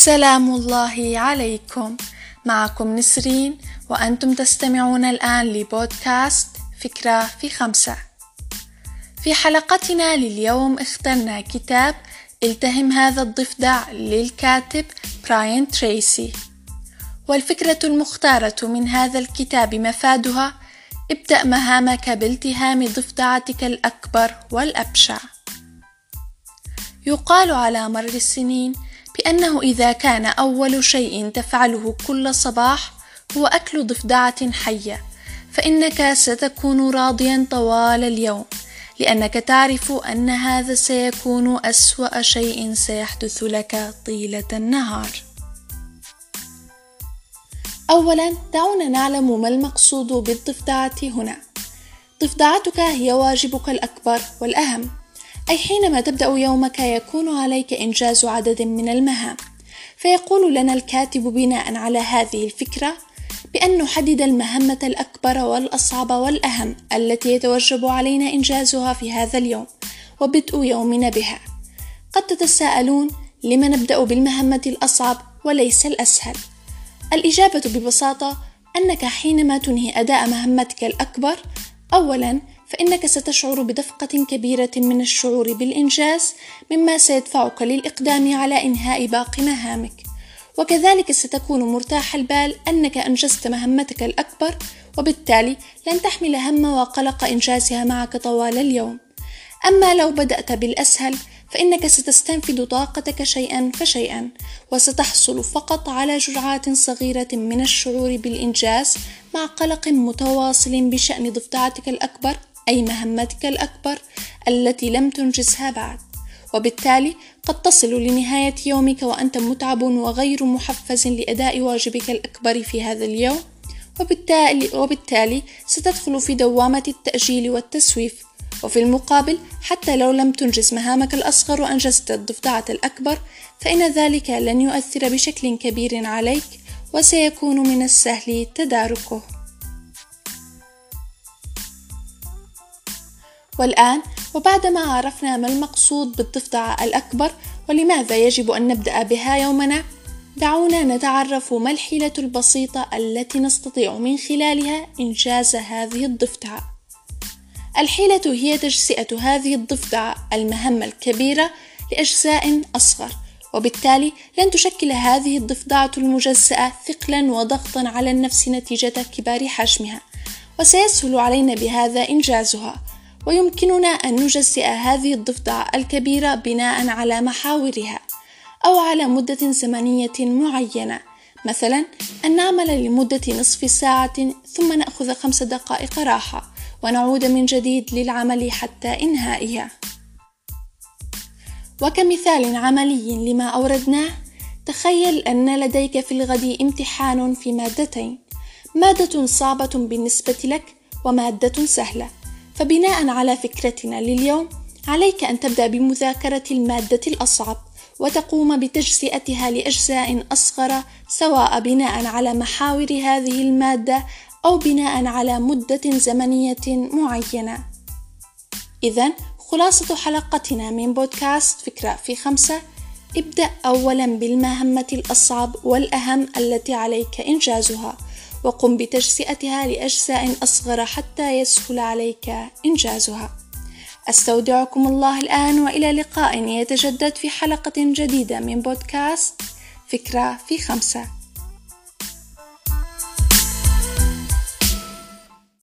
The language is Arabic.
سلام الله عليكم. معكم نسرين وأنتم تستمعون الآن لبودكاست فكرة في خمسة. في حلقتنا لليوم اخترنا كتاب التهم هذا الضفدع للكاتب براين تريسي. والفكرة المختارة من هذا الكتاب مفادها ابدأ مهامك بالتهام ضفدعتك الأكبر والأبشع. يقال على مر السنين بأنه إذا كان أول شيء تفعله كل صباح هو أكل ضفدعة حية فإنك ستكون راضيا طوال اليوم لأنك تعرف أن هذا سيكون أسوأ شيء سيحدث لك طيلة النهار. أولا دعونا نعلم ما المقصود بالضفدعة هنا. ضفدعتك هي واجبك الأكبر والأهم أي حينما تبدأ يومك يكون عليك إنجاز عدد من المهام. فيقول لنا الكاتب بناء على هذه الفكرة بأن نحدد المهمة الأكبر والأصعب والأهم التي يتوجب علينا إنجازها في هذا اليوم وبدء يومنا بها. قد تتساءلون لم نبدأ بالمهمة الأصعب وليس الأسهل؟ الإجابة ببساطة أنك حينما تنهي أداء مهمتك الأكبر أولا فإنك ستشعر بدفقة كبيرة من الشعور بالإنجاز مما سيدفعك للإقدام على إنهاء باقي مهامك. وكذلك ستكون مرتاح البال أنك أنجزت مهمتك الأكبر وبالتالي لن تحمل هم وقلق إنجازها معك طوال اليوم. أما لو بدأت بالأسهل فإنك ستستنفد طاقتك شيئا فشيئا وستحصل فقط على جرعات صغيرة من الشعور بالإنجاز مع قلق متواصل بشأن ضفدعتك الأكبر أي مهمتك الأكبر التي لم تنجزها بعد. وبالتالي قد تصل لنهاية يومك وأنت متعب وغير محفز لأداء واجبك الأكبر في هذا اليوم. وبالتالي, وبالتالي ستدخل في دوامة التأجيل والتسويف وفي المقابل حتى لو لم تنجز مهامك الأصغر وأنجزت الضفدعة الأكبر فإن ذلك لن يؤثر بشكل كبير عليك وسيكون من السهل تداركه. والآن وبعدما عرفنا ما المقصود بالضفدعة الأكبر ولماذا يجب أن نبدأ بها يومنا دعونا نتعرف ما الحيلة البسيطة التي نستطيع من خلالها إنجاز هذه الضفدعة. الحيلة هي تجزئة هذه الضفدعة المهمة الكبيرة لأجزاء أصغر وبالتالي لن تشكل هذه الضفدعة المجزأة ثقلا وضغطا على النفس نتيجة كبار حجمها. وسيسهل علينا بهذا إنجازها. ويمكننا أن نجزئ هذه الضفدعة الكبيرة بناء على محاورها أو على مدة زمنية معينة. مثلا أن نعمل لمدة نصف ساعة ثم نأخذ خمس دقائق راحة. ونعود من جديد للعمل حتى إنهائها. وكمثال عملي لما أوردناه تخيل أن لديك في الغد امتحان في مادتين مادة صعبة بالنسبة لك ومادة سهلة. فبناء على فكرتنا لليوم عليك أن تبدأ بمذاكرة المادة الأصعب وتقوم بتجزئتها لأجزاء أصغر سواء بناء على محاور هذه المادة أو بناء على مدة زمنية معينة. إذا خلاصة حلقتنا من بودكاست فكرة في خمسة. ابدأ أولا بالمهمة الأصعب والأهم التي عليك إنجازها وقم بتجزئتها لأجزاء أصغر حتى يسهل عليك إنجازها. أستودعكم الله الآن وإلى لقاء يتجدد في حلقة جديدة من بودكاست فكرة في خمسة.